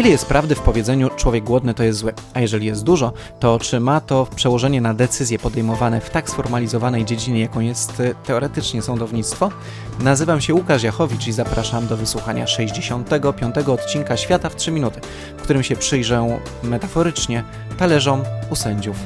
Ile jest prawdy w powiedzeniu człowiek głodny to jest zły? A jeżeli jest dużo, to czy ma to przełożenie na decyzje podejmowane w tak sformalizowanej dziedzinie, jaką jest e, teoretycznie sądownictwo? Nazywam się Łukasz Jachowicz i zapraszam do wysłuchania 65. odcinka Świata w 3 minuty, w którym się przyjrzę metaforycznie talerzom u sędziów.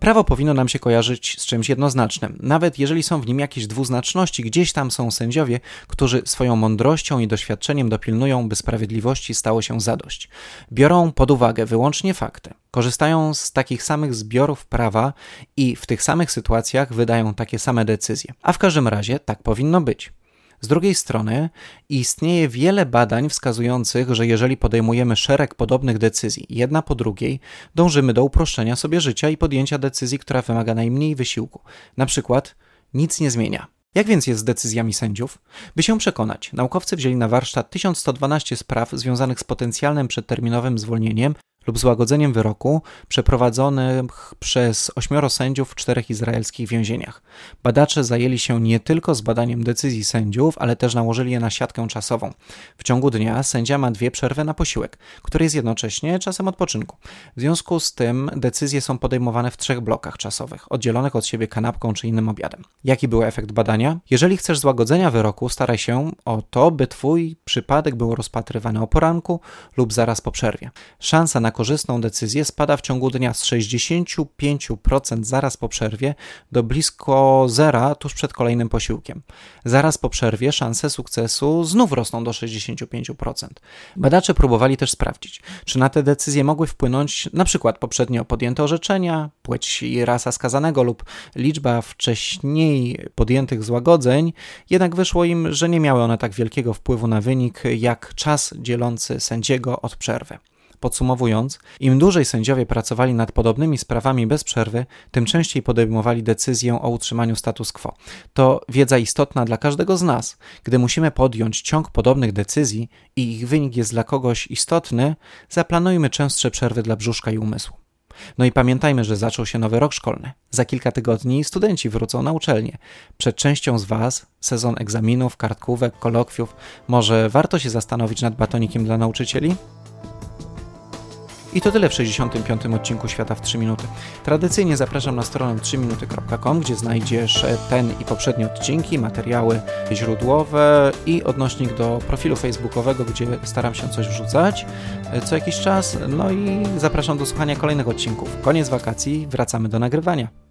Prawo powinno nam się kojarzyć z czymś jednoznacznym, nawet jeżeli są w nim jakieś dwuznaczności, gdzieś tam są sędziowie, którzy swoją mądrością i doświadczeniem dopilnują, by sprawiedliwości stało się zadość. Biorą pod uwagę wyłącznie fakty, korzystają z takich samych zbiorów prawa i w tych samych sytuacjach wydają takie same decyzje. A w każdym razie tak powinno być. Z drugiej strony istnieje wiele badań wskazujących, że jeżeli podejmujemy szereg podobnych decyzji, jedna po drugiej, dążymy do uproszczenia sobie życia i podjęcia decyzji, która wymaga najmniej wysiłku. Na przykład nic nie zmienia. Jak więc jest z decyzjami sędziów? By się przekonać, naukowcy wzięli na warsztat 1112 spraw związanych z potencjalnym przedterminowym zwolnieniem lub złagodzeniem wyroku przeprowadzonych przez ośmioro sędziów w czterech izraelskich więzieniach. Badacze zajęli się nie tylko zbadaniem decyzji sędziów, ale też nałożyli je na siatkę czasową. W ciągu dnia sędzia ma dwie przerwy na posiłek, który jest jednocześnie czasem odpoczynku. W związku z tym decyzje są podejmowane w trzech blokach czasowych, oddzielonych od siebie kanapką czy innym obiadem. Jaki był efekt badania? Jeżeli chcesz złagodzenia wyroku, staraj się o to, by twój przypadek był rozpatrywany o poranku lub zaraz po przerwie. Szansa na korzystną decyzję spada w ciągu dnia z 65% zaraz po przerwie do blisko zera tuż przed kolejnym posiłkiem. Zaraz po przerwie szanse sukcesu znów rosną do 65%. Badacze próbowali też sprawdzić, czy na te decyzje mogły wpłynąć na przykład poprzednio podjęte orzeczenia, płeć i rasa skazanego lub liczba wcześniej podjętych złagodzeń, jednak wyszło im, że nie miały one tak wielkiego wpływu na wynik jak czas dzielący sędziego od przerwy. Podsumowując, im dłużej sędziowie pracowali nad podobnymi sprawami bez przerwy, tym częściej podejmowali decyzję o utrzymaniu status quo. To wiedza istotna dla każdego z nas. Gdy musimy podjąć ciąg podobnych decyzji i ich wynik jest dla kogoś istotny, zaplanujmy częstsze przerwy dla brzuszka i umysłu. No i pamiętajmy, że zaczął się nowy rok szkolny. Za kilka tygodni studenci wrócą na uczelnię. Przed częścią z Was sezon egzaminów, kartkówek, kolokwiów. Może warto się zastanowić nad batonikiem dla nauczycieli? I to tyle w 65. odcinku Świata w 3 minuty. Tradycyjnie zapraszam na stronę 3minuty.com, gdzie znajdziesz ten i poprzednie odcinki, materiały źródłowe i odnośnik do profilu facebookowego, gdzie staram się coś wrzucać co jakiś czas. No i zapraszam do słuchania kolejnych odcinków. Koniec wakacji, wracamy do nagrywania.